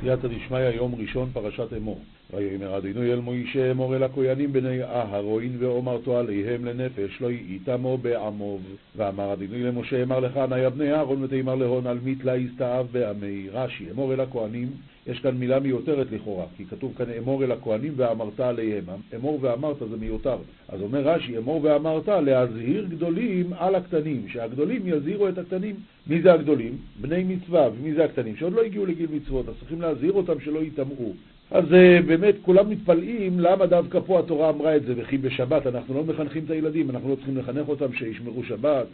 סייעתא דשמיא, יום ראשון, פרשת אמור. ויאמר אדינוי אל מוישה אמור אל הכהנים בני אהרון ואומרתו עליהם לנפש לא יאיתמו בעמוב. ואמר אדינוי למשה אמר לך נא בני אהרון ותאמר להון על מיתלה יסתאב בעמי. רש"י אמור אל הכהנים יש כאן מילה מיותרת לכאורה, כי כתוב כאן אמור אל הכהנים ואמרת עליהם. אמור ואמרת זה מיותר. אז אומר רש"י, אמור ואמרת להזהיר גדולים על הקטנים, שהגדולים יזהירו את הקטנים. מי זה הגדולים? בני מצווה. ומי זה הקטנים? שעוד לא הגיעו לגיל מצוות, אז צריכים להזהיר אותם שלא יטמאו. אז uh, באמת כולם מתפלאים למה דווקא פה התורה אמרה את זה, וכי בשבת אנחנו לא מחנכים את הילדים, אנחנו לא צריכים לחנך אותם שישמרו שבת,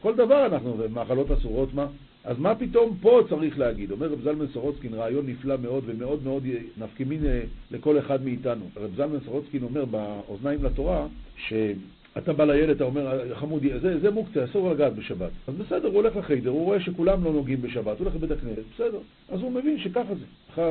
כל דבר אנחנו, מאכלות אסורות מה? אז מה פתאום פה צריך להגיד? אומר רב זלמן סורוצקין רעיון נפלא מאוד ומאוד מאוד נפקימין אה, לכל אחד מאיתנו. רב זלמן סורוצקין אומר באוזניים לתורה, ש... אתה בא לילד, אתה אומר, חמודי, זה, זה מוקצה, אסור לגעת בשבת. אז בסדר, הוא הולך לחיידר, הוא רואה שכולם לא נוגעים בשבת, הוא הולך לבית הכנסת, בסדר. אז הוא מבין שככה זה.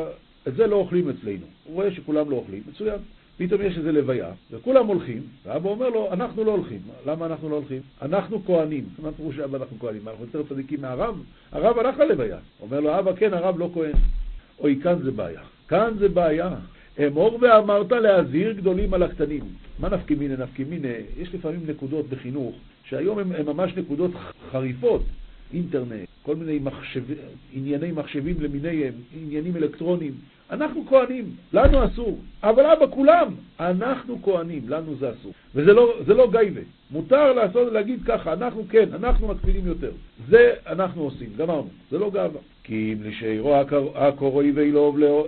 את זה לא אוכלים אצלנו. הוא רואה שכולם לא אוכלים, מצוין. פתאום יש איזו לוויה, וכולם הולכים, ואבא אומר לו, אנחנו לא הולכים. למה אנחנו לא הולכים? אנחנו כהנים. מה פירוש אבא אנחנו כהנים? אנחנו יותר צדיקים מהרב? הרב הלך ללוויה. אומר לו, אבא, כן, הרב לא כהן. אוי, כאן זה בעיה. כאן זה בעיה. אמור ואמרת להזהיר גדולים על הקטנים. מה נפקי מיני נפקי מיני? יש לפעמים נקודות בחינוך, שהיום הן ממש נקודות חריפות. אינטרנט, כל מיני מחשב... ענייני מחשבים למיניהם, עניינים אלקטרוניים. אנחנו כהנים, לנו אסור. אבל אבא, כולם, אנחנו כהנים, לנו זה אסור. וזה לא, לא גייבה. מותר לעשות, להגיד ככה, אנחנו כן, אנחנו מקפידים יותר. זה אנחנו עושים, גמרנו, זה לא גאווה. כי אם לשירו הקורוי ואילוב לא...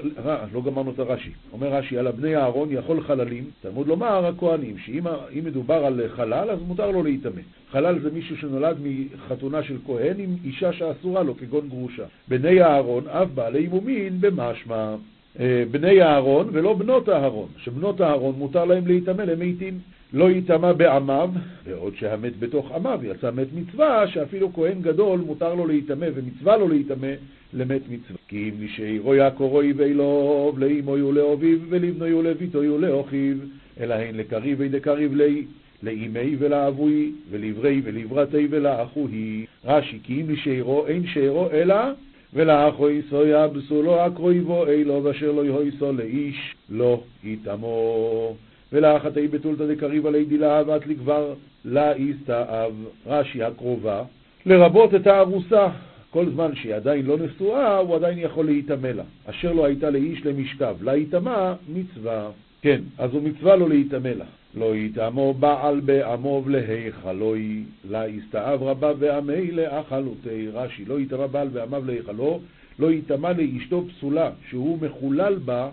לא גמרנו את הרש"י. אומר רש"י, על הבני אהרון יכול חללים, תלמוד לומר הכהנים, שאם מדובר על חלל, אז מותר לו להיטמא. חלל זה מישהו שנולד מחתונה של כהן עם אישה שאסורה לו, כגון גרושה. בני אהרון, אף בעלי מומין במשמע. אה, בני אהרון ולא בנות אהרון, שבנות אהרון מותר להם להיטמא למתים. לא ייטמע בעמיו, בעוד שהמת בתוך עמיו יצא מת מצווה, שאפילו כהן גדול מותר לו להיטמא ומצווה לו להיטמא למת מצווה. כי אם נשארו יעקורוי ואילוב, לאמוי ולאביו, ולבנוי ולביתוי ולאחיו, אלא הן לקריבי דקריב לי, לאימי ולאבוי, ולברי ולברתי ולאחוהי. רש"י, כי אם נשארו, אין שארו אלא ולאחו יסו יבסו לו אקרויבו אילו, ואשר לא יהויסו לאיש לא יטמו. ולאחתי בתולתא דקריב עלי דילה אהבת לגבר לה יסתאב, רש"י הקרובה, לרבות את הארוסה. כל זמן שהיא עדיין לא נשואה, הוא עדיין יכול להיטמא לה. אשר לא הייתה לאיש למשכב, להיטמא מצווה. כן, אז הוא מצווה לו להיטמא לה. לא יטעמו בעל בעמוב להיכלוי, לה יסתאב רבה ועמי לאכלותי. רש"י, לא יטמא בעל בעמיו להיכלו, לא יטמא לאשתו פסולה, שהוא מחולל בה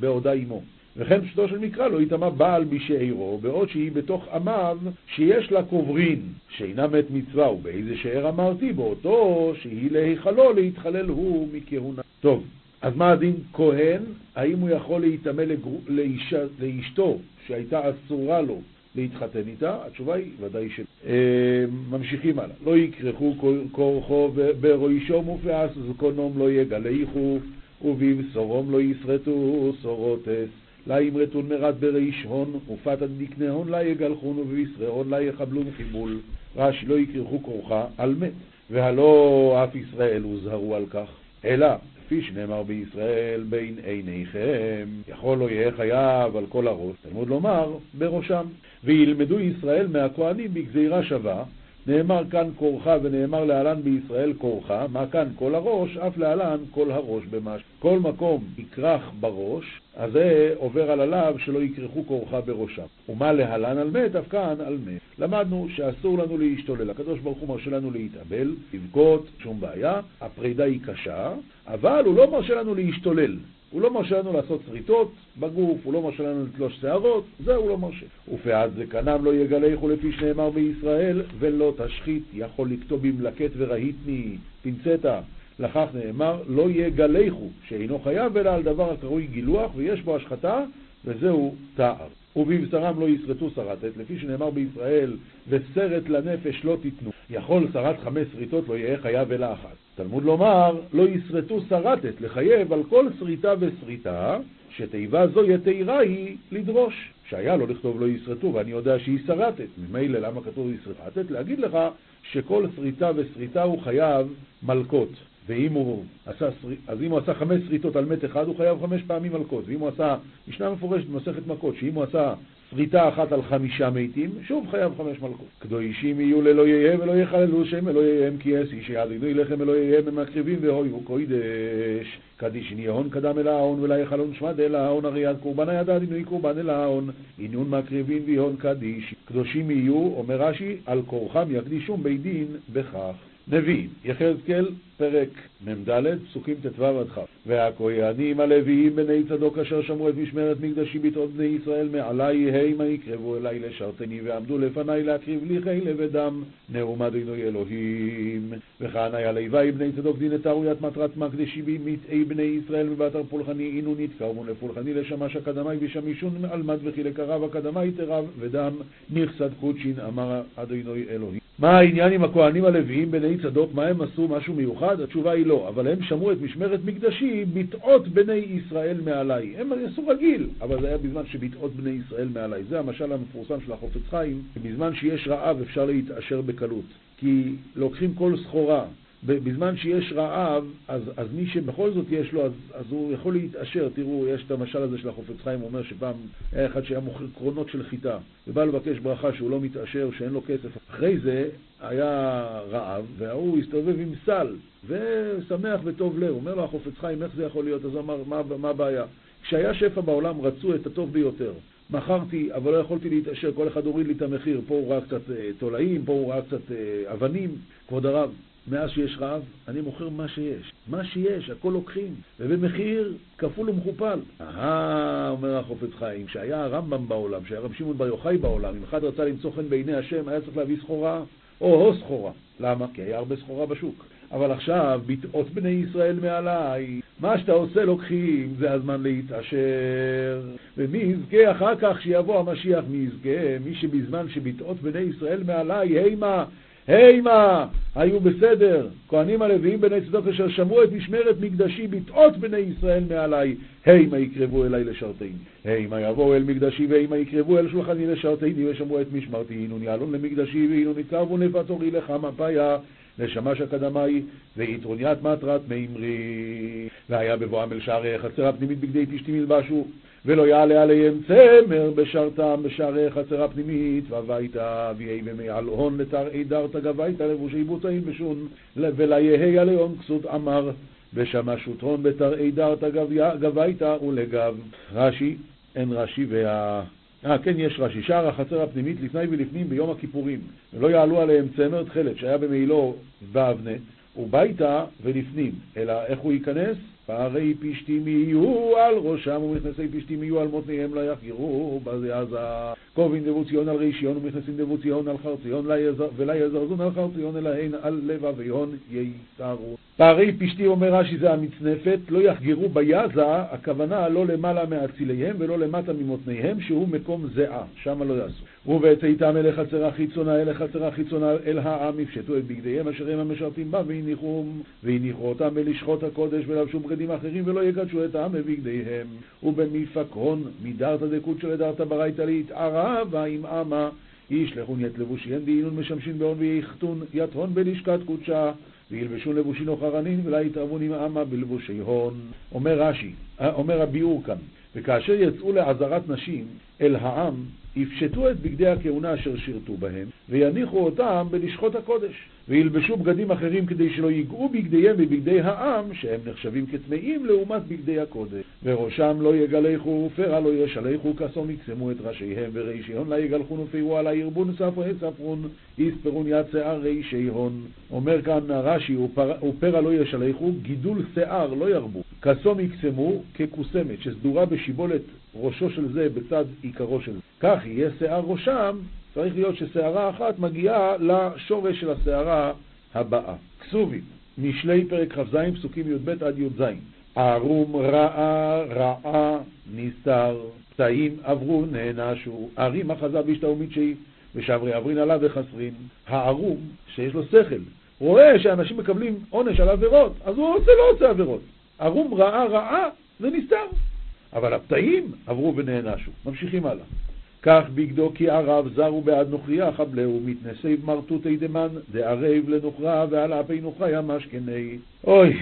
בעודה עמו. וכן פשוטו של מקרא לא יטמא בעל בשאירו, בעוד שהיא בתוך עמיו שיש לה קוברין, שאינה מת מצווה, ובאיזה שאר אמרתי, באותו שהיא להיכלו להתחלל הוא מכהונה. טוב, אז מה הדין כהן? האם הוא יכול להיטמא לאיש, לאשתו שהייתה אסורה לו להתחתן איתה? התשובה היא ודאי ש... אה, ממשיכים הלאה. לא יכרכו כורחו בראשו מופעס זקונום לא יגליחו ובבשורום לא ישרטו שורותס. לה ימרתון מרד בריש הון, ופתא דקנה הון לה יגלחון, ובבישרי הון לה יחבלון חיבול. רש"י לא יקרחו כורחה על מת, והלא אף ישראל הוזהרו על כך, אלא כפי שנאמר בישראל בין עיניכם, יכול לא יהיה חייב על כל הראש, תלמוד לומר בראשם, וילמדו ישראל מהכהנים בגזירה שווה, נאמר כאן כורחה ונאמר להלן בישראל כורחה, מה כאן כל הראש, אף להלן כל הראש במש. כל מקום יכרך בראש, אז זה עובר על עליו שלא יכרכו כורחה בראשם. ומה להלן על מת, אף כאן על מת. למדנו שאסור לנו להשתולל, הקדוש ברוך הוא מרשה לנו להתאבל, לבכות, שום בעיה, הפרידה היא קשה, אבל הוא לא מרשה לנו להשתולל. הוא לא מרשה לנו לעשות שריטות בגוף, הוא לא מרשה לנו לתלוש שערות, זה הוא לא מרשה. ופעד זקנם לא יגלחו לפי שנאמר בישראל, ולא תשחית, יכול לכתוב במלקט ורהיטני פינצטה. לכך נאמר, לא יגלחו, שאינו חייב אלא על דבר הקרוי גילוח, ויש בו השחתה, וזהו תער. ובבשרם לא ישרטו שרתת, לפי שנאמר בישראל, וסרט לנפש לא תיתנו. יכול שרת חמש שריטות לא יהיה חייב אלא אחת. תלמוד לומר, לא ישרטו שרתת, לחייב על כל שריטה ושריטה, שתיבה זו יתירה היא לדרוש. שהיה לו לכתוב לא ישרטו, ואני יודע שהיא שרתת. ממילא למה כתוב ישרטת? להגיד לך שכל שריטה ושריטה הוא חייב מלקות. ואם הוא עשה, אז אם הוא עשה חמש שריטות על מת אחד, הוא חייב חמש פעמים מלקות. ואם הוא עשה, משנה מפורשת במסכת מכות, שאם הוא עשה שריטה אחת על חמישה מתים, שוב חייב חמש מלכות. קדושים יהיו לאלוהיהם ולא יחללו שם אלוהיהם כי אסי שיעדינו לכם אלוהיהם הם מקריבים והויו קוידש. קדישין יהון קדם אל ההון ולא יחלון שמד אל ההון הרי עד קורבן הידע דינוי קורבן אל ההון עינון מקריבין ויהון קדיש. קדושים יהיו, אומר רש"י, על כורחם יקדישום בית דין בכך. נביאים, יחזקאל פרק מ"ד, פסוקים ט"ו עד כ'. והכהנים הלוויים בני צדוק אשר שמרו את משמרת מקדשי ביטות בני ישראל מעלי המה יקרבו אלי לשרתני ועמדו לפני להקריב לי חילה ודם נאום אדינוי אלוהים. וכהנאי הלוואי בני צדוק דין את ארוית מטרת מקדשי במטעי בני ישראל ובאתר פולחני אינו נתקרבו לפולחני לשמש אקדמי ושמישון מד וכי לקרב אקדמי תרב ודם נכסת קודשין אמר אדינוי אלוהים. מה העניין עם הכהנים הלוויים בני צדוק? מה הם עשו? משהו מיוחד? התשובה היא לא, אבל הם שמרו את משמרת מקדשי בתעות בני ישראל מעליי. הם עשו רגיל, אבל זה היה בזמן שבתעות בני ישראל מעליי. זה המשל המפורסם של החופץ חיים, שבזמן שיש רעב אפשר להתעשר בקלות. כי לוקחים כל סחורה, בזמן שיש רעב, אז, אז מי שבכל זאת יש לו, אז, אז הוא יכול להתעשר. תראו, יש את המשל הזה של החופץ חיים, הוא אומר שפעם היה אחד שהיה מוכר קרונות של חיטה, ובא לבקש ברכה שהוא לא מתעשר, שאין לו כסף. אחרי זה היה רעב, וההוא הסתובב עם סל, ושמח וטוב לב. אומר לו החופץ חיים, איך זה יכול להיות? אז אמר, מה, מה הבעיה? כשהיה שפע בעולם רצו את הטוב ביותר. מכרתי, אבל לא יכולתי להתעשר, כל אחד הוריד לי את המחיר. פה הוא ראה קצת אה, תולעים, פה הוא ראה קצת אה, אבנים. כבוד הרב, מאז שיש רעב, אני מוכר מה שיש. מה שיש, הכל לוקחים, ובמחיר כפול ומכופל. אהה, אומר החופץ חיים, כשהיה הרמב"ם בעולם, כשהיה רב שמעון בר יוחאי בעולם, אם אחד רצה למצוא חן בעיני השם, היה צריך להביא סחורה, או-הו סחורה. למה? כי היה הרבה סחורה בשוק. אבל עכשיו, בתעות בני ישראל מעליי, מה שאתה עושה לוקחים, זה הזמן להתעשר. ומי יזכה אחר כך שיבוא המשיח, מי יזכה? מי שבזמן שבתעות בני ישראל מעליי, הימה, הימה, היו בסדר, כהנים הלוויים בני צדוק אשר שמרו את משמרת מקדשי בתעות בני ישראל מעלי, הימה יקרבו אליי לשרתני. הימה יבואו אל מקדשי והימה יקרבו אל שולחני לשרתני ושמרו את משמרתי, הנון יעלון למקדשי והנון יתקרבו נפתורי לך מפיה. לשמש אקדמאי ויתרוניית מטרת מימרי. והיה בבואם אל שערי חצר הפנימית בגדי פשתים ילבשו ולא יעלה עליהם צמר בשרתם בשערי חצר הפנימית, והביתה ויהי במעל הון לתרעי דרתא גבייתא לבושי בוטאים בשון, וליהי עליהם כסות אמר, בשמשות הון בתרעי דרתא גבייתא ולגב. רש"י, אין רש"י וה... אה, כן, יש רש"י. שער החצר הפנימית לפני ולפנים ביום הכיפורים. ולא יעלו עליהם צמר תכלת שהיה במעילו באבנת, וביתה ולפנים. אלא איך הוא ייכנס? פערי פשתים יהיו על ראשם ומכנסי פשתים יהיו על מותניהם לא יחגרו בזה עזה. קובין דבוציון על רישיון ומכנסים דבוציון על חרציון ולא יזרזון על חרציון אלא הן על לבביון ייסרו. פערי פשתי אומר רש"י זה המצנפת לא יחגרו ביזה הכוונה לא למעלה מאציליהם ולא למטה ממותניהם שהוא מקום זיעה. שם לא יעשו ובצאתם אל החצר החיצונה אל החצר החיצונה אל העם יפשטו את בגדיהם אשר הם המשרתים בה והניחום והניחו אותם בלשכות הקודש ולבשו בגדים אחרים ולא יקדשו את העם בבגדיהם. ובמפקרון מדרתא דקודשא לדרתא ברייתא להתערבה עם עמה ישלחון ית לבושיהון דאינון משמשין בהון ויחתון יתהון בלשכת קודשה וילבשון לבושין אוחרנין ולא יתערבון עם עמה בלבושיהון. אומר רש"י, אומר הביאור כאן, וכאשר יצאו לעזרת נשים אל העם יפשטו את בגדי הכהונה אשר שירתו בהם, ויניחו אותם בלשכות הקודש, וילבשו בגדים אחרים כדי שלא ייגעו בגדיהם בבגדי העם, שהם נחשבים כטמאים לעומת בגדי הקודש. וראשם לא יגלחו, ופרע לא ישלחו, כסום יכסמו את ראשיהם, ורישיהון לא יגלחון ופרוע לא ירבון ספרא יספרון, יספרון יד שיער רישי הון. אומר כאן רש"י, ופרע לא ישלחו, גידול שיער לא ירבו. כסום יקסמו ככוסמת, שסדורה בשיבולת ראשו של זה בצד עיקרו של זה. כך יהיה שיער ראשם, צריך להיות ששערה אחת מגיעה לשורש של השערה הבאה. כסובים, משלי פרק כ"ז, פסוקים י"ב עד י"ז. ערום רעה רעה נסתר, פצעים עברו נענשו, ערים אחזה בשתאו מדשאי, ושברי אברין עליו וחסרין. הערום, שיש לו שכל, רואה שאנשים מקבלים עונש על עבירות, אז הוא רוצה לא רוצה עבירות. ערום רעה רעה זה. אבל הפתאים עברו ונענשו. ממשיכים הלאה. כך בגדו כי ערב זרו בעד נוכריה חבלהו מתנסי מרתותי דמן דערב לנוכרה ועל אפי נוכריה משכני. אוי,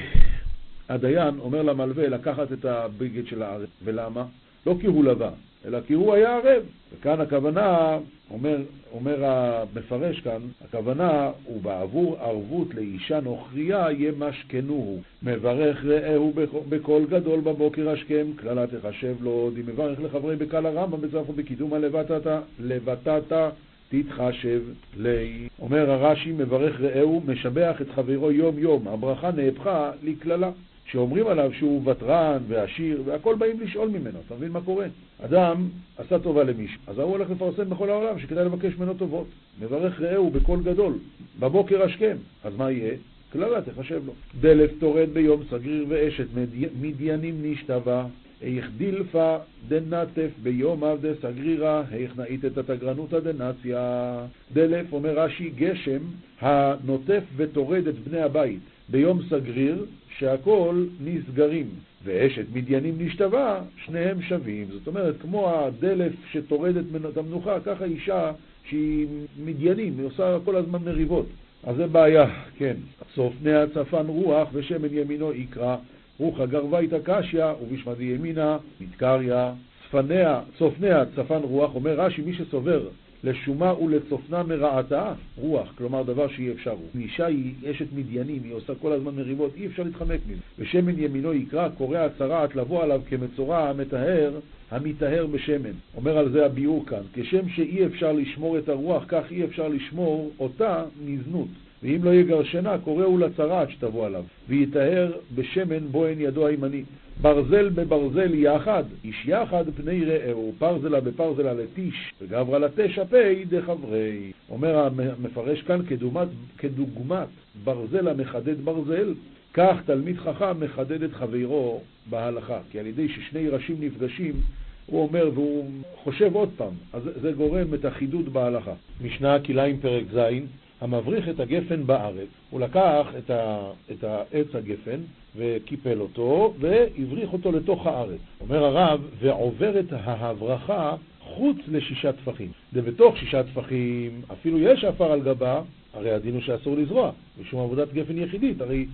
הדיין אומר למלווה לקחת את הבגד של הערב, ולמה? לא כי הוא לבא, אלא כי הוא היה ערב. וכאן הכוונה, אומר, אומר המפרש כאן, הכוונה הוא בעבור ערבות לאישה נוכריה יהיה משכנוהו. מברך רעהו בקול גדול בבוקר השכם, קללה תחשב לו עוד, אם מברך לחברי בקל הרמב"ם בקידום הלבטתה, לבטתה תתחשב לי. אומר הרש"י, מברך רעהו, משבח את חברו יום יום, הברכה נהפכה לקללה. שאומרים עליו שהוא ותרן ועשיר, והכל באים לשאול ממנו, אתה מבין מה קורה? אדם עשה טובה למישהו, אז הוא הולך לפרסם בכל העולם שכדאי לבקש ממנו טובות. מברך רעהו בקול גדול, בבוקר השכם, אז מה יהיה? קללה תחשב לו. דלף תורד ביום סגריר ואשת, מדיינים נשתווה, איך דילפה דנטף ביום עבדה סגרירה, איך את התגרנותא דנציה. דלף, אומר רש"י, גשם הנוטף וטורד את בני הבית ביום סגריר, שהכל נסגרים, ואשת מדיינים נשתווה, שניהם שווים. זאת אומרת, כמו הדלף שטורדת את המנוחה, ככה אישה שהיא מדיינים, היא עושה כל הזמן מריבות. אז זה בעיה, כן. סופניה צפן רוח ושמן ימינו יקרא, רוחה גרבייתא קשיא ובשמדי ימינה מתקריא. צפניה, צופניה צפן רוח, אומר רש"י, מי שסובר לשומה ולצופנה מרעתה, רוח, כלומר דבר שאי אפשר הוא. אישה היא אשת מדיינים, היא עושה כל הזמן מריבות, אי אפשר להתחמק מזה. ושמן ימינו יקרא, קורא הצרעת לבוא עליו כמצורע המטהר, המטהר בשמן. אומר על זה הביאור כאן, כשם שאי אפשר לשמור את הרוח, כך אי אפשר לשמור אותה מזנות. ואם לא יגרשנה, קוראו לצרעת שתבוא עליו, ויטהר בשמן בו אין ידו הימני. ברזל בברזל יחד, איש יחד פני רעהו, פרזלה בפרזלה לטיש, וגברא לתשע פי דחברי. אומר המפרש כאן כדוגמת, כדוגמת ברזל המחדד ברזל, כך תלמיד חכם מחדד את חברו בהלכה, כי על ידי ששני ראשים נפגשים, הוא אומר והוא חושב עוד פעם, אז זה גורם את החידוד בהלכה. משנה כליים פרק ז', המבריך את הגפן בארץ, הוא לקח את, ה, את העץ הגפן וקיפל אותו והבריך אותו לתוך הארץ. אומר הרב, ועוברת ההברכה חוץ לשישה טפחים. ובתוך שישה טפחים אפילו יש עפר על גבה, הרי הדין הוא שאסור לזרוע, משום עבודת גפן יחידית, הרי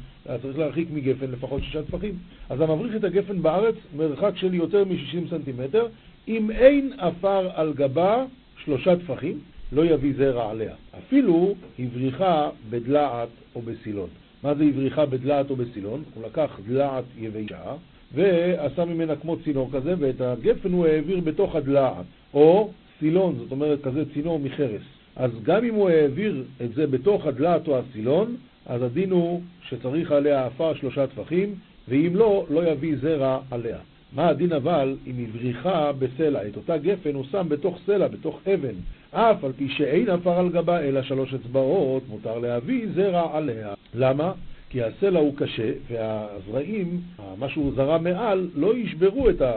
צריך להרחיק מגפן לפחות שישה טפחים. אז המבריך את הגפן בארץ, מרחק של יותר מ-60 סנטימטר, אם אין עפר על גבה, שלושה טפחים, לא יביא זרע עליה. אפילו הבריחה בדלעת או בסילון. מה זה הבריחה בדלעת או בסילון? הוא לקח דלעת יבשה ועשה ממנה כמו צינור כזה, ואת הגפן הוא העביר בתוך הדלעת, או סילון, זאת אומרת כזה צינור מחרס. אז גם אם הוא העביר את זה בתוך הדלעת או הסילון, אז הדין הוא שצריך עליה עפר שלושה טפחים, ואם לא, לא יביא זרע עליה. מה הדין אבל אם הבריחה בסלע? את אותה גפן הוא שם בתוך סלע, בתוך אבן. אף על פי שאין עפר על גבה אלא שלוש אצבעות, מותר להביא זרע עליה. למה? כי הסלע הוא קשה, והזרעים, מה שהוא זרע מעל, לא ישברו את, ה,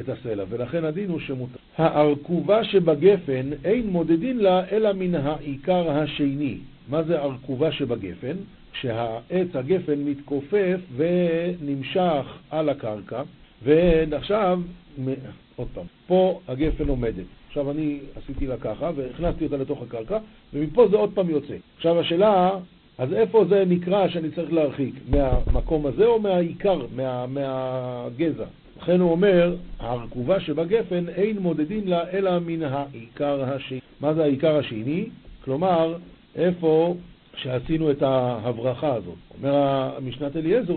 את הסלע, ולכן הדין הוא שמותר. הארכובה שבגפן אין מודדין לה אלא מן העיקר השני. מה זה ארכובה שבגפן? כשהעץ הגפן מתכופף ונמשך על הקרקע, ועכשיו, עוד פעם, פה הגפן עומדת. עכשיו אני עשיתי לה ככה והכנסתי אותה לתוך הקרקע, ומפה זה עוד פעם יוצא. עכשיו השאלה, אז איפה זה נקרא שאני צריך להרחיק? מהמקום הזה או מהעיקר, מה, מהגזע? לכן הוא אומר, הרכובה שבגפן אין מודדין לה אלא מן העיקר השני. מה זה העיקר השני? כלומר, איפה שעשינו את ההברכה הזאת. אומר המשנת אליעזר,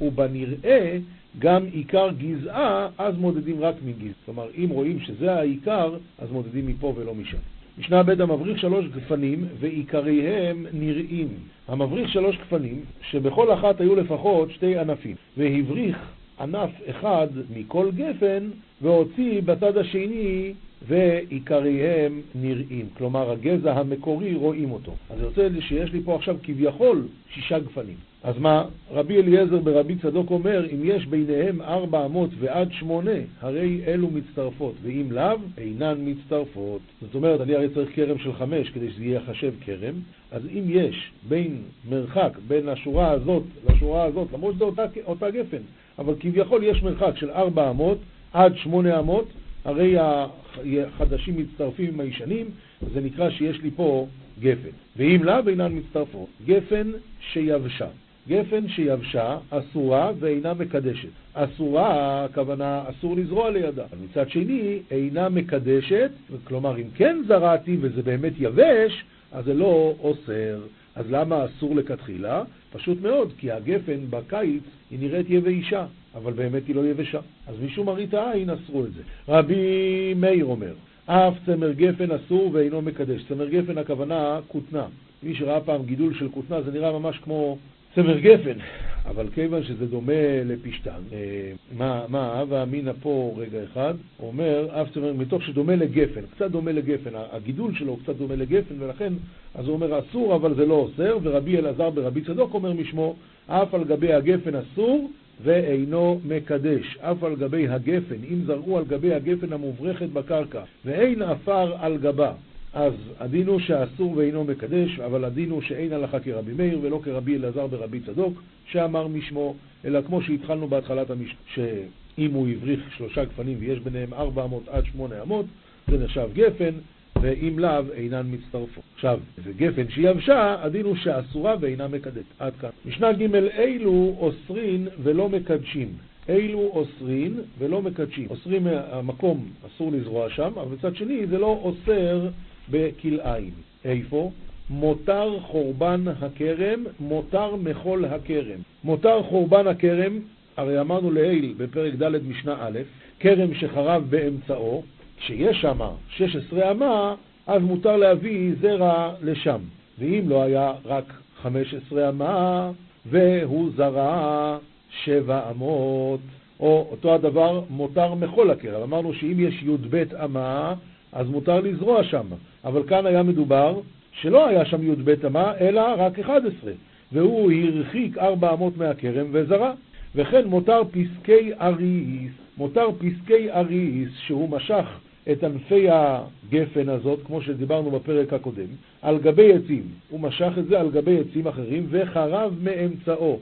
ובנראה גם עיקר גזעה, אז מודדים רק מגזע. כלומר, אם רואים שזה העיקר, אז מודדים מפה ולא משם. משנה ב' המבריך שלוש גפנים ועיקריהם נראים. המבריך שלוש גפנים, שבכל אחת היו לפחות שתי ענפים, והבריך ענף אחד מכל גפן, והוציא בצד השני ועיקריהם נראים. כלומר, הגזע המקורי רואים אותו. אז אני רוצה שיש לי פה עכשיו כביכול שישה גפנים. אז מה, רבי אליעזר ברבי צדוק אומר, אם יש ביניהם ארבע אמות ועד שמונה, הרי אלו מצטרפות, ואם לאו, אינן מצטרפות. זאת אומרת, אני הרי צריך כרם של חמש כדי שזה יהיה חשב כרם, אז אם יש בין מרחק בין השורה הזאת לשורה הזאת, למרות שזה אותה, אותה גפן, אבל כביכול יש מרחק של ארבע אמות עד שמונה אמות, הרי החדשים מצטרפים עם הישנים, זה נקרא שיש לי פה גפן. ואם לאו אינן מצטרפות, גפן שיבשה. גפן שיבשה אסורה ואינה מקדשת. אסורה, הכוונה אסור לזרוע לידה. מצד שני, אינה מקדשת, כלומר אם כן זרעתי וזה באמת יבש, אז זה לא אוסר. אז למה אסור לכתחילה? פשוט מאוד, כי הגפן בקיץ היא נראית יבשה, אבל באמת היא לא יבשה. אז משום מראית העין אסרו את זה. רבי מאיר אומר, אף צמר גפן אסור ואינו מקדש. צמר גפן הכוונה כותנה. מי שראה פעם גידול של כותנה זה נראה ממש כמו צמר גפן, אבל כיוון שזה דומה לפשטן, אה, מה, מה הווה אמינא פה רגע אחד, אומר, אף צמר, מתוך שדומה לגפן, קצת דומה לגפן, הגידול שלו קצת דומה לגפן, ולכן, אז הוא אומר אסור, אבל זה לא אוסר, ורבי אלעזר ברבי צדוק אומר משמו, אף על גבי הגפן אסור, ואינו מקדש, אף על גבי הגפן, אם זרעו על גבי הגפן המוברכת בקרקע, ואין עפר על גבה. אז הדין הוא שאסור ואינו מקדש, אבל הדין הוא שאין הלכה כרבי מאיר ולא כרבי אלעזר ברבי צדוק, שאמר משמו, אלא כמו שהתחלנו בהתחלת המשנה, שאם הוא הבריך שלושה גפנים ויש ביניהם ארבע אמות עד שמונה אמות, זה נחשב גפן, ואם לאו אינן מצטרפות. עכשיו, וגפן שיבשה, הדין הוא שאסורה ואינה מקדשת. עד כאן. משנה ג' אילו אוסרין ולא מקדשים. אילו אוסרין ולא מקדשים. אוסרים המקום, אסור לזרוע שם, אבל מצד שני זה לא אוסר בכלאיים. איפה? מותר חורבן הכרם, מותר מחול הכרם. מותר חורבן הכרם, הרי אמרנו לעיל בפרק ד' משנה א', כרם שחרב באמצעו, כשיש שם 16 אמה, אז מותר להביא זרע לשם. ואם לא היה רק 15 אמה, והוא זרע שבע אמות, או אותו הדבר מותר מחול הכרם. אמרנו שאם יש י"ב אמה, אז מותר לזרוע שם. אבל כאן היה מדובר שלא היה שם י"ב אמה, אלא רק 11, והוא הרחיק ארבע אמות מהכרם וזרע. וכן מותר פסקי אריס, מותר פסקי אריס שהוא משך את ענפי הגפן הזאת, כמו שדיברנו בפרק הקודם, על גבי עצים. הוא משך את זה על גבי עצים אחרים וחרב מאמצעו.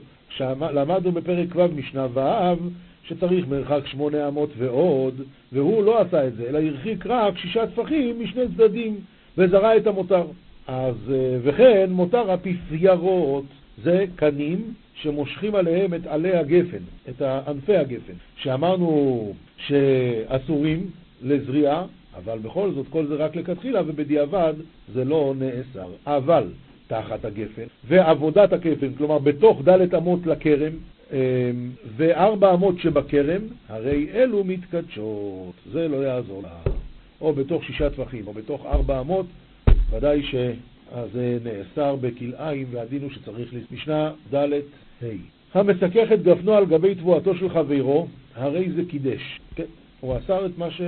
למדנו בפרק ו' משנה ו' שצריך מרחק שמונה אמות ועוד, והוא לא עשה את זה, אלא הרחיק רק שישה טפחים משני צדדים, וזרע את המותר. אז, אה, וכן מותר אפיפיירות, זה קנים שמושכים עליהם את עלי הגפן, את ענפי הגפן, שאמרנו שאסורים לזריעה, אבל בכל זאת כל זה רק לכתחילה, ובדיעבד זה לא נאסר. אבל תחת הגפן, ועבודת הכפן, כלומר בתוך דלת אמות לכרם, וארבע אמות שבכרם, הרי אלו מתקדשות, זה לא יעזור לה. או בתוך שישה טפחים, או בתוך ארבע אמות, ודאי שזה נאסר בכלאיים, והדין הוא שצריך. משנה ד' ה' המסכך את גפנו על גבי תבואתו של חברו, הרי זה קידש. כן, הוא אסר את מה ש...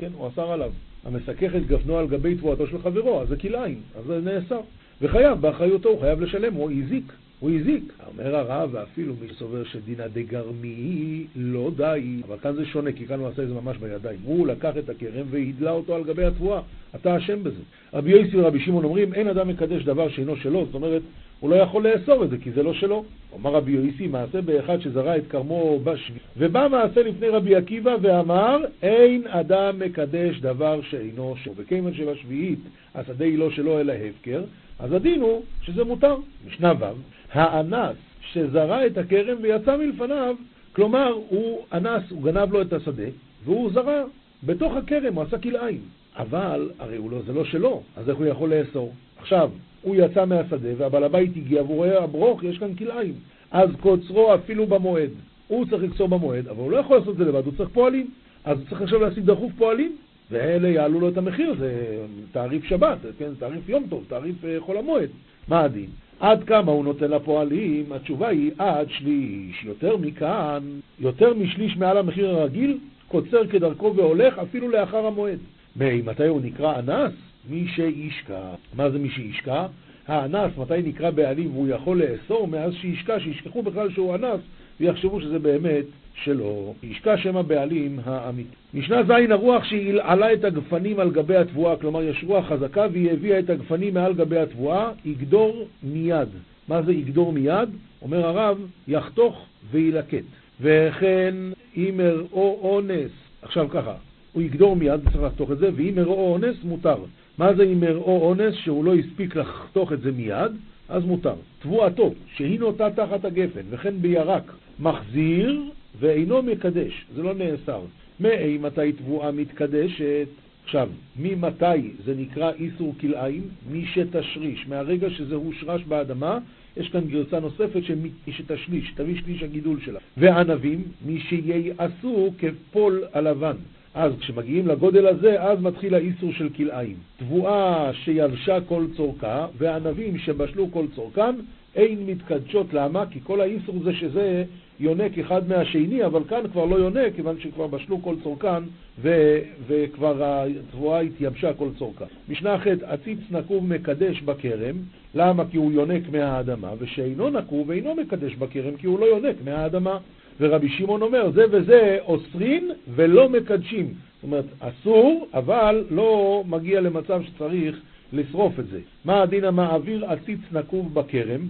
כן, הוא אסר עליו. המסכך את גפנו על גבי תבואתו של חברו, אז זה כלאיים, אז זה נאסר. וחייב באחריותו, הוא חייב לשלם, הוא הזיק. הוא הזיק. אומר הרב, ואפילו מי שסובר שדינא דגרמי לא די, אבל כאן זה שונה, כי כאן הוא עשה את זה ממש בידיים. הוא לקח את הכרם והדלה אותו על גבי התבואה. אתה אשם בזה. רבי יוסי ורבי שמעון אומרים, אין אדם מקדש דבר שאינו שלו, זאת אומרת, הוא לא יכול לאסור את זה, כי זה לא שלו. אומר רבי יוסי, מעשה באחד שזרע את כרמו בשביעי. ובא מעשה לפני רבי עקיבא ואמר, אין אדם מקדש דבר שאינו שלו. וכיוון שבשביעית השדה היא לא שלו אלא הפקר, אז הדין הוא שזה מותר. משנה ו' האנס שזרע את הכרם ויצא מלפניו, כלומר, הוא אנס, הוא גנב לו את השדה, והוא זרע בתוך הכרם, הוא עשה כלאיים. אבל, הרי לא, זה לא שלו, אז איך הוא יכול לאסור? עכשיו, הוא יצא מהשדה והבעל הבית הגיע והוא רואה הברוך, יש כאן כלאיים. אז קוצרו אפילו במועד. הוא צריך לקצור במועד, אבל הוא לא יכול לעשות את זה לבד, הוא צריך פועלים. אז הוא צריך עכשיו להשיג דחוף פועלים, ואלה יעלו לו את המחיר, זה תעריף שבת, כן, תעריף יום טוב, תעריף אה, חול המועד. מה הדין? עד כמה הוא נותן לפועלים? התשובה היא עד שליש. יותר מכאן, יותר משליש מעל המחיר הרגיל, קוצר כדרכו והולך אפילו לאחר המועד. מתי הוא נקרא אנס? מי שישקע. מה זה מי שישקע? האנס, מתי נקרא בעלים והוא יכול לאסור? מאז שישקע, שישכחו בכלל שהוא אנס ויחשבו שזה באמת שלו. ישקע שם הבעלים האמיתי. משנה ז' הרוח שהלעלה את הגפנים על גבי התבואה, כלומר יש רוח חזקה והיא הביאה את הגפנים מעל גבי התבואה, יגדור מיד. מה זה יגדור מיד? אומר הרב, יחתוך וילקט. וכן אימר או אונס, עכשיו ככה, הוא יגדור מיד, צריך לחתוך את זה, ואם ארעו אונס, מותר. מה זה אם ארעו אונס, שהוא לא הספיק לחתוך את זה מיד? אז מותר. תבואתו, שהיא נוטה תחת הגפן, וכן בירק, מחזיר ואינו מקדש, זה לא נאסר. מאי מתי תבואה מתקדשת? עכשיו, ממתי זה נקרא איסור כלאיים? משתשריש, מהרגע שזה הושרש באדמה, יש כאן גרסה נוספת שתשליש, תביא שליש הגידול שלה. וענבים, מי שייעשו כפול הלבן. אז כשמגיעים לגודל הזה, אז מתחיל האיסור של כלאיים. תבואה שיבשה כל צורכה, וענבים שבשלו כל צורכן, אין מתקדשות. למה? כי כל האיסור זה שזה יונק אחד מהשני, אבל כאן כבר לא יונק, כיוון שכבר בשלו כל צורכן, ו- וכבר התבואה התייבשה כל צורכה. משנה ח' עציץ נקוב מקדש בכרם, למה? כי הוא יונק מהאדמה, ושאינו נקוב אינו מקדש בכרם, כי הוא לא יונק מהאדמה. ורבי שמעון אומר, זה וזה אוסרין ולא מקדשים. זאת אומרת, אסור, אבל לא מגיע למצב שצריך לשרוף את זה. מה הדין המעביר עציץ נקוב בכרם?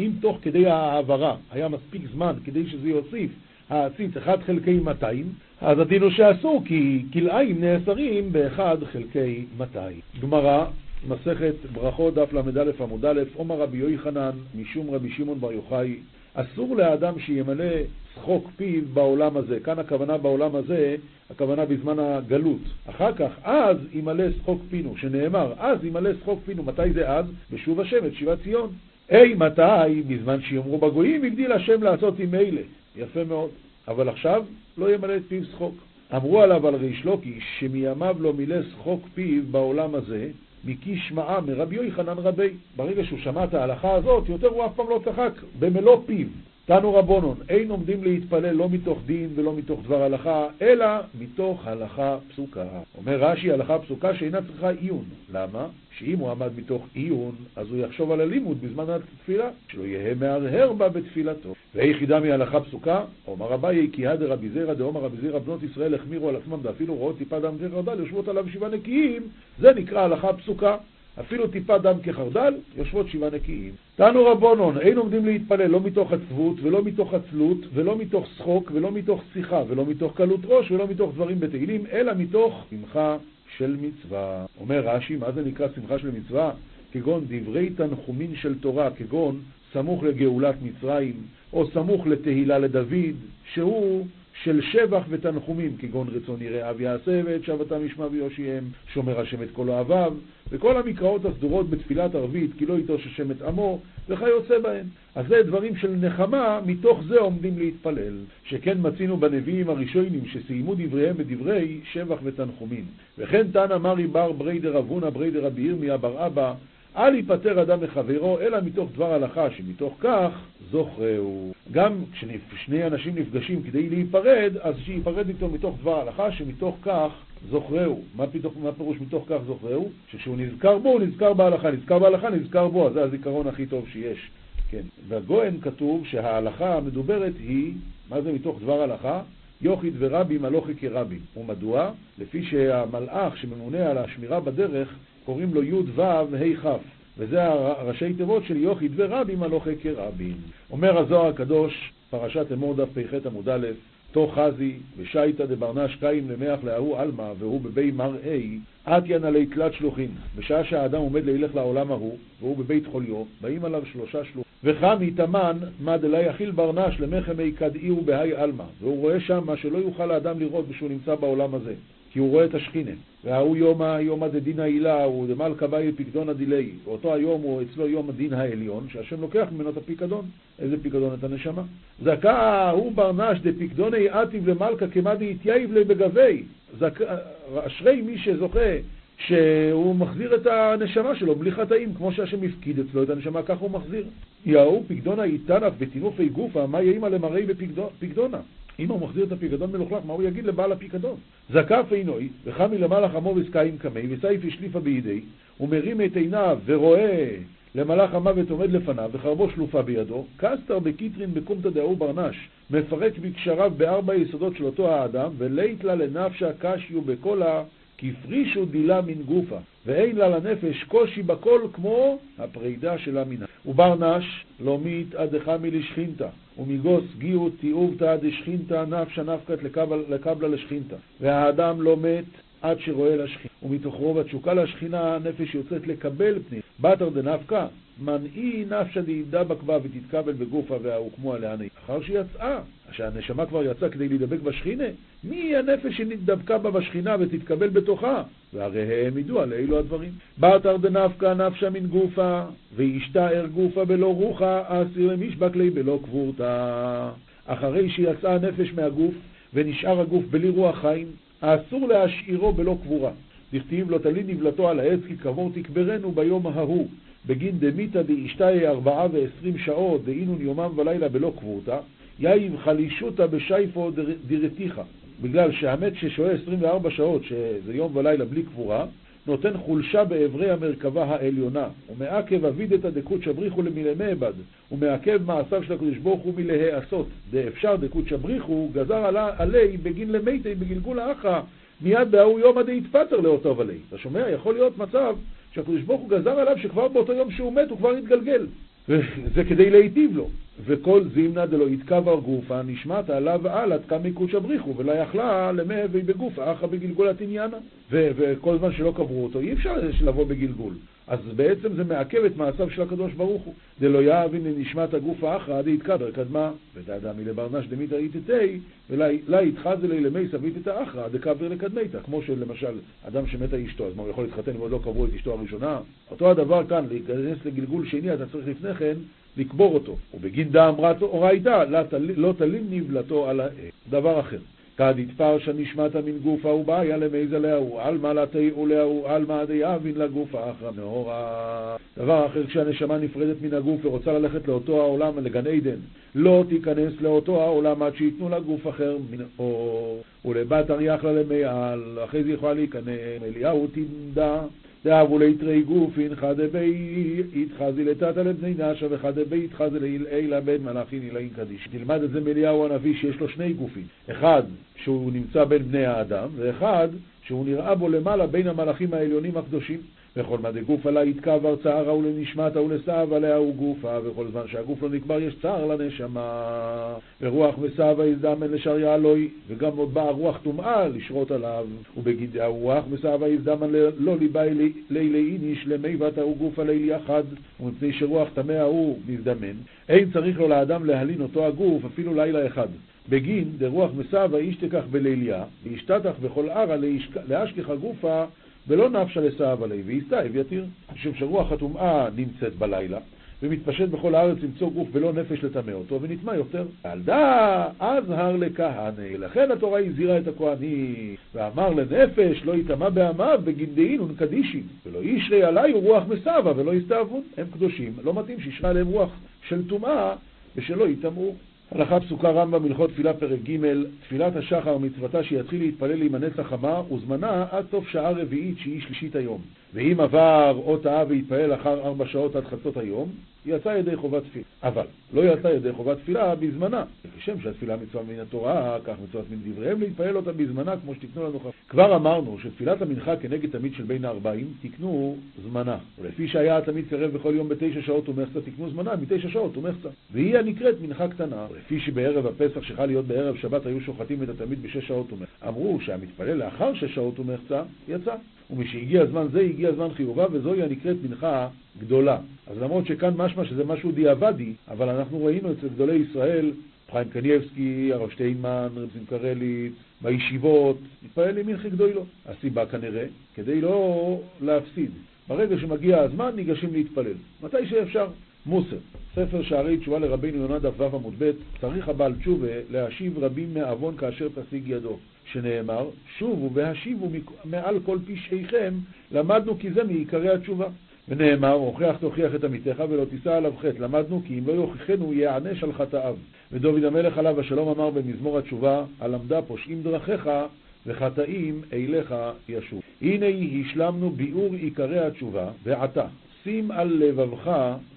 אם תוך כדי ההעברה היה מספיק זמן כדי שזה יוסיף העציץ 1 חלקי 200, אז הדין הוא שאסור, כי כלאיים נאסרים ב-1 חלקי 200. גמרא, מסכת ברכות, דף ל"א עמוד א', עומר רבי יוחנן, משום רבי שמעון בר יוחאי, אסור לאדם שימלא שחוק פיו בעולם הזה. כאן הכוונה בעולם הזה, הכוונה בזמן הגלות. אחר כך, אז ימלא שחוק פינו, שנאמר, אז ימלא שחוק פינו. מתי זה אז? בשוב השם את שיבת ציון. היי, מתי? בזמן שיאמרו בגויים, הגדיל השם לעשות עם אלה. יפה מאוד. אבל עכשיו לא ימלא את פיו שחוק. אמרו עליו על ריש לוקי, שמימיו לא מילא שחוק פיו בעולם הזה, מקי שמעה מרבי יוחנן רבי. ברגע שהוא שמע את ההלכה הזאת, יותר הוא אף פעם לא צחק, במלוא פיו. תנו רבונון, אין עומדים להתפלל לא מתוך דין ולא מתוך דבר הלכה, אלא מתוך הלכה פסוקה. אומר רש"י, הלכה פסוקה שאינה צריכה עיון. למה? שאם הוא עמד מתוך עיון, אז הוא יחשוב על הלימוד בזמן התפילה, שלא יהא מהרהר בה בתפילתו. והיחידה מהלכה פסוקה, אומר אביי, כי הא דרבי זירא דאמר רבי זירא בנות ישראל החמירו על עצמם ואפילו רואות טיפה דם כחרדל יושבות עליו שבעה נקיים, זה נקרא הלכה פסוקה. אפילו טיפה דם כחרדל, יושבות שבעה נקיים. תנו רבונון, אין עומדים להתפלל לא מתוך עצבות, ולא מתוך עצלות, ולא מתוך שחוק, ולא מתוך שיחה, ולא מתוך קלות ראש, ולא מתוך דברים בתהילים, אלא מתוך שמחה של מצווה. אומר רש"י, מה זה נקרא שמחה של מצווה? כגון דברי תנחומין של תורה, כגון סמוך לגאולת מצרים, או סמוך לתהילה לדוד, שהוא של שבח ותנחומים, כגון רצון יראיו יעשה ואת שבתם ישמע ויושיעם, שומר השם את כל אוהביו, וכל המקראות הסדורות בתפילת ערבית, כי לא יטוש השם את עמו, וכיוצא בהם. אז זה דברים של נחמה, מתוך זה עומדים להתפלל. שכן מצינו בנביאים הראשונים שסיימו דבריהם בדברי שבח ותנחומים. וכן תנא מרי בר בריה דרב הונא בריה דרבי ירמיה בר אבא אל ייפטר אדם מחברו, אלא מתוך דבר הלכה, שמתוך כך זוכרהו. גם כששני אנשים נפגשים כדי להיפרד, אז שייפרד איתו מתוך דבר הלכה, שמתוך כך זוכרהו. מה, פתאום, מה פירוש מתוך כך זוכרהו? שכשהוא נזכר בו, הוא נזכר בהלכה. נזכר בהלכה, נזכר בו, אז זה הזיכרון הכי טוב שיש. כן. בגוהן כתוב שההלכה המדוברת היא, מה זה מתוך דבר הלכה? יוחיד ורבי מלוכי כרבי. ומדוע? לפי שהמלאך שממונה על השמירה בדרך, קוראים לו י' ו' ה' כ', וזה הראשי תיבות של יוחיד ורבי מלוכי כרבים. אומר הזוהר הקדוש, פרשת אמור דף פ"ח עמוד א', תו חזי ושייטא דברנש קיים למח להוא עלמא והוא בבי מראי עטיין עלי תלת שלוחין. בשעה שהאדם עומד לילך לעולם ההוא והוא בבית חוליו באים עליו שלושה שלוחים. וחמי תמן מה דלה יחיל ברנש למחמי כדאי ובהי עלמא. והוא רואה שם מה שלא יוכל האדם לראות כשהוא נמצא בעולם הזה כי הוא רואה את השכינה. וההוא יום יומא דדין העילה הוא דמלכא באי פיקדון דילי. ואותו היום הוא אצלו יום הדין העליון, שהשם לוקח ממנו את הפיקדון. איזה פיקדון? את הנשמה. זכא הוא ברנש דפיקדוני עתיב למלכא כמא דאיתייב לי בגבי. אשרי מי שזוכה שהוא מחזיר את הנשמה שלו בלי חטאים, כמו שהשם הפקיד אצלו את הנשמה, ככה הוא מחזיר. יהוא פיקדונה איתנף ותינופי גופה, מה יאימה למראי בפיקדונה? אם הוא מחזיר את הפיקדון מלוכלך, מה הוא יגיד לבעל הפיקדון? זקף עינוי, וחמי למעלה חמור וסקאים קמי, וסייף השליפה בידי, ומרים את עיניו ורואה למלאך המוות עומד לפניו, וחרבו שלופה בידו, קסטר בקיטרין בקומתא דאו ברנש, מפרק בקשריו בארבע יסודות של אותו האדם, ולית לה לנפשה קשיו בקולה, כפרישו דילה מן גופה, ואין לה לנפש קושי בכל כמו הפרידה שלה מן וברנש לא מתעדך מלשכינתא, ומגוס גיאו תיעובתא דשכינתא נפשא נפקת לקבלה לשכינתא, והאדם לא מת עד שרואה לשכינה, ומתוך רוב התשוקה לשכינה הנפש יוצאת לקבל פנים. בתר דנפקא, מנעי נפשא דאיבדה בקבה ותתקבל בגופה והוקמו עליה נהי. אחר שיצאה, שהנשמה כבר יצאה כדי להידבק בשכינה, מי הנפש שנדבקה בה בשכינה ותתקבל בתוכה? והרי העמידו על אלו הדברים. בתר דנפקא נפשא מן גופה, וישתער גופה בלא רוחה, אסיר למשבק לי בלא קבורתא. אחרי שיצאה הנפש מהגוף, ונשאר הגוף בלי רוח חיים, האסור להשאירו בלא קבורה. דכתיב לא תלין נבלתו על העץ כי קבור תקברנו ביום ההוא. בגין דמיתא דאשתאי ארבעה ועשרים שעות דאינון יומם ולילה בלא קבורתא, יאיב חלישותא בשייפו דירתיך. בגלל שהמת ששוהה 24 שעות, שזה יום ולילה בלי קבורה, נותן חולשה באברי המרכבה העליונה, ומעכב אבידתא דקות בריחו למילמי אבד, ומעכב מעשיו של הקדוש ברוך הוא מלהיעשות, דאפשר דקות בריחו, גזר עלי בגין למיתי בגלגול האחה, מיד בהוא עדי יתפטר לאותו עלי. אתה שומע? יכול להיות מצב שהקדוש ברוך הוא גזר עליו שכבר באותו יום שהוא מת הוא כבר התגלגל. וזה כדי להיטיב לו. וכל זימנה דלא יתקבר גופה נשמעת עליו על עד כמה קודשא בריחו ולא יכלה למהווה בגופה אחא בגלגולת עניינה. וכל זמן שלא קברו אותו אי אפשר לבוא בגלגול. אז בעצם זה מעכב את מעשיו של הקדוש ברוך הוא. דלא יאבין לנשמת הגוף האחרא עד יתקדר קדמה, ודאדמי לברנש דמיתא איתתי, ולה יתחז אלי למי סבית את האחרא דקבר לקדמיתא. כמו שלמשל, אדם שמתה אשתו, אז מה הוא יכול להתחתן ועוד לא קברו את אשתו הראשונה? אותו הדבר כאן, להיכנס לגלגול שני, אתה צריך לפני כן לקבור אותו. ובגין דאמרת אורייתא, לא תלין נבלתו על העץ. דבר אחר. כד יתפרשה נשמת מן גופה ובעיה למייזה להוא, עלמא לתיאו להוא, עלמא דיאבין לגופה אחרא נאורה. דבר אחר, כשהנשמה נפרדת מן הגוף ורוצה ללכת לאותו העולם, לגן עדן, לא תיכנס לאותו העולם עד שייתנו לה גוף אחר מן אור. ולבת אריח לה למעל, אחרי זה יכולה להיכנס, אליהו תמדה. דאבו ליתרי גופין חדבי יתחזי לטאטה לבני נשה וחדבי יתחזי לאלה בן מלאכין אילאים קדיש. תלמד את זה מאליהו הנביא שיש לו שני גופים. אחד שהוא נמצא בין בני האדם, ואחד שהוא נראה בו למעלה בין המלאכים העליונים הקדושים. וכל מה דגוף עלה יתקבר צערה ולנשמתה ולסב עליה הוא גופה, וכל זמן שהגוף לא נקבר יש צער לנשמה. ורוח וסבה יזדמן לשריה אלוהי, וגם עוד באה רוח טומאה לשרות עליו. ובגיד הרוח וסבה יזדמן לא ליבה לילי איניש למיבת ההוא גופה לילי אחד, ומפני שרוח טמא ההוא מזדמן, אין צריך לו לאדם להלין אותו הגוף אפילו לילה אחד. בגין דרוח מסבה איש תקח בליליה, וישתתח בכל ערה לאשכחה גופה ולא נפשה לסהב עלי, ויסתאב יתיר, משום שרוח הטומאה נמצאת בלילה, ומתפשט בכל הארץ למצוא גוף ולא נפש לטמא אותו, ונטמע יותר. על דא אזהר לכהנא, לכן התורה הזהירה את הכהנים, ואמר לנפש לא יטמע בעמיו בגין ונקדישין, ולא ישרי עלי רוח מסבה ולא יסתאבון, הם קדושים, לא מתאים שישרה עליהם רוח של טומאה ושלא יטמאו. הלכה פסוקה רמב"ם הלכות תפילה פרק ג' תפילת השחר מצוותה שיתחיל להתפלל עם הנץ החמה וזמנה עד סוף שעה רביעית שהיא שלישית היום. ואם עבר או טעה והתפלל אחר ארבע שעות עד חצות היום יצא ידי חובת תפילה. אבל לא יצא ידי חובת תפילה בזמנה. כשם שהתפילה מצווה מן התורה, כך מצוות מן דבריהם להתפלל אותה בזמנה כמו שתקנו לנו חפש. כבר אמרנו שתפילת המנחה כנגד תמיד של בין הארבעים תקנו זמנה. ולפי שהיה התמיד קרב בכל יום בתשע שעות ומחצה, תקנו זמנה מתשע שעות ומחצה. והיא הנקראת מנחה קטנה. ולפי שבערב הפסח שחל להיות בערב שבת היו שוחטים את התמיד בשש שעות ומחצה. אמרו שהמתפלל לאחר שש שעות ומחצה, יצא. ומשהגיע זמן זה, הגיע זמן חיובה, וזוהי הנקראת מנחה גדולה. אז למרות שכאן משמע שזה משהו דיעבדי, אבל אנחנו ראינו אצל גדולי ישראל, חיים קניאבסקי, הרב שטיינמן, רב זינקרלי, בישיבות, מתפלל עם מנחה גדולו. הסיבה כנראה, כדי לא להפסיד. ברגע שמגיע הזמן, ניגשים להתפלל. מתי שאפשר. מוסר, ספר שערי תשובה לרבינו יונה דף ו עמוד ב', צריך הבעל תשובה להשיב רבים מעוון כאשר תשיג ידו. שנאמר, שובו והשיבו מעל כל פשעיכם, למדנו כי זה מעיקרי התשובה. ונאמר, הוכיח תוכיח את עמיתך ולא תישא עליו חטא. למדנו כי אם לא יוכיחנו יענש על חטאיו. ודוד המלך עליו השלום אמר במזמור התשובה, הלמדה פושעים דרכיך וחטאים אליך ישוב. הנה השלמנו ביאור עיקרי התשובה, ועתה, שים על לבבך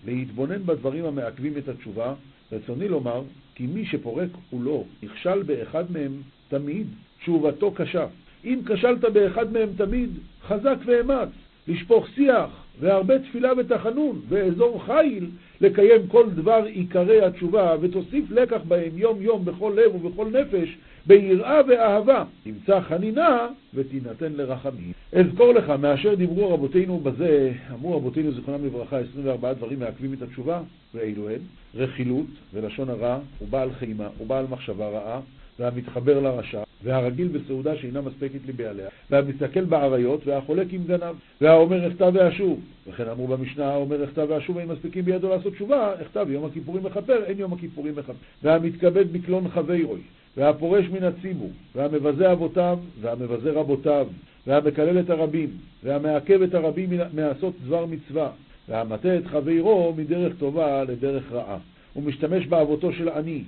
להתבונן בדברים המעכבים את התשובה. רצוני לומר, כי מי שפורק כולו נכשל באחד מהם תמיד, תשובתו קשה. אם כשלת באחד מהם תמיד, חזק ואמץ, לשפוך שיח, והרבה תפילה ותחנון, ואזור חיל, לקיים כל דבר עיקרי התשובה, ותוסיף לקח בהם יום יום בכל לב ובכל נפש, ביראה ואהבה. תמצא חנינה ותינתן לרחמים. אזכור לך, מאשר דיברו רבותינו בזה, אמרו רבותינו זיכרונם לברכה, 24 דברים מעכבים את התשובה, ואילו הן רכילות ולשון הרע, ובעל חימה, ובעל מחשבה רעה, והמתחבר לרשע, והרגיל בסעודה שאינה מספקת לבעליה, והמסתכל באריות, והחולק עם גנב, והאומר אחטא ואשוב. וכן אמרו במשנה, האומר אחטא ואשוב אין מספיקים בידו לעשות תשובה, אחטא ויום הכיפורים מכפר, אין יום הכיפורים מכפר. והמתכבד בקלון חברוי, והפורש מן הציבור, והמבזה אבותיו, והמבזה רבותיו, והמקלל את הרבים, והמעכב את הרבים מעשות דבר מצווה, והמטה את חברו מדרך טובה לדרך רעה. ומשתמש באבותו של עני,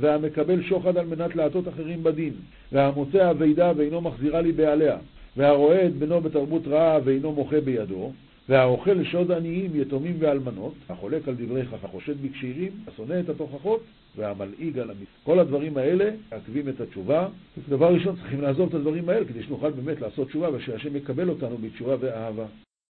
והמקבל שוחד על מנת להטות אחרים בדין, והמוצא אבידה ואינו מחזירה לי בעליה, והרואה את בנו בתרבות רעה ואינו מוחה בידו, והאוכל שוד עניים, יתומים ואלמנות, החולק על דברי החושד בקשירים, השונא את התוכחות, והמלעיג על המצוות. כל הדברים האלה מעכבים את התשובה. דבר ראשון, צריכים לעזוב את הדברים האלה כדי שנוכל באמת לעשות תשובה ושהשם יקבל אותנו בתשובה ואהבה.